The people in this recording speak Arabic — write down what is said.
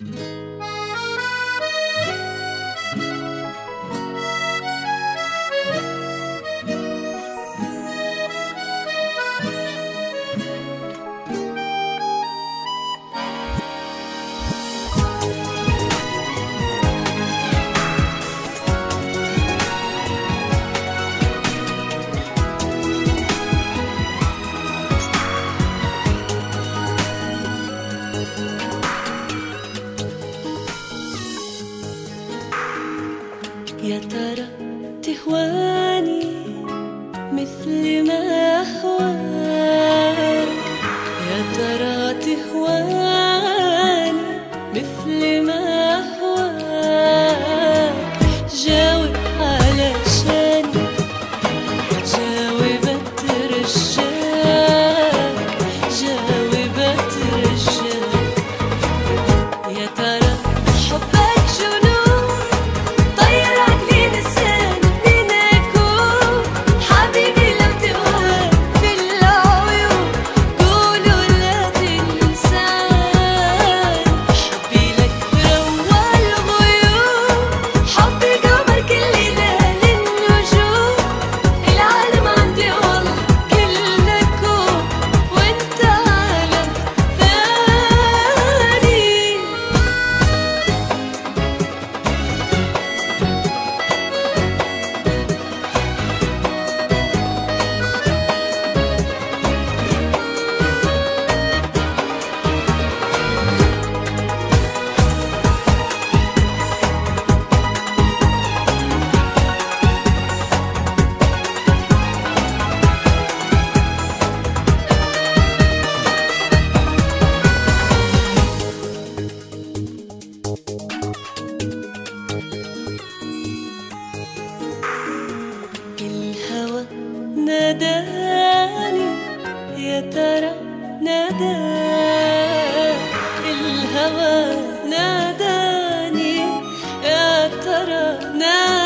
Mm-hmm. يا ترى تهواني مثل ما أهواك يا ترى تهواني ناداني يا ترى نادى؟ الهوى ناداني يا ترى ناداني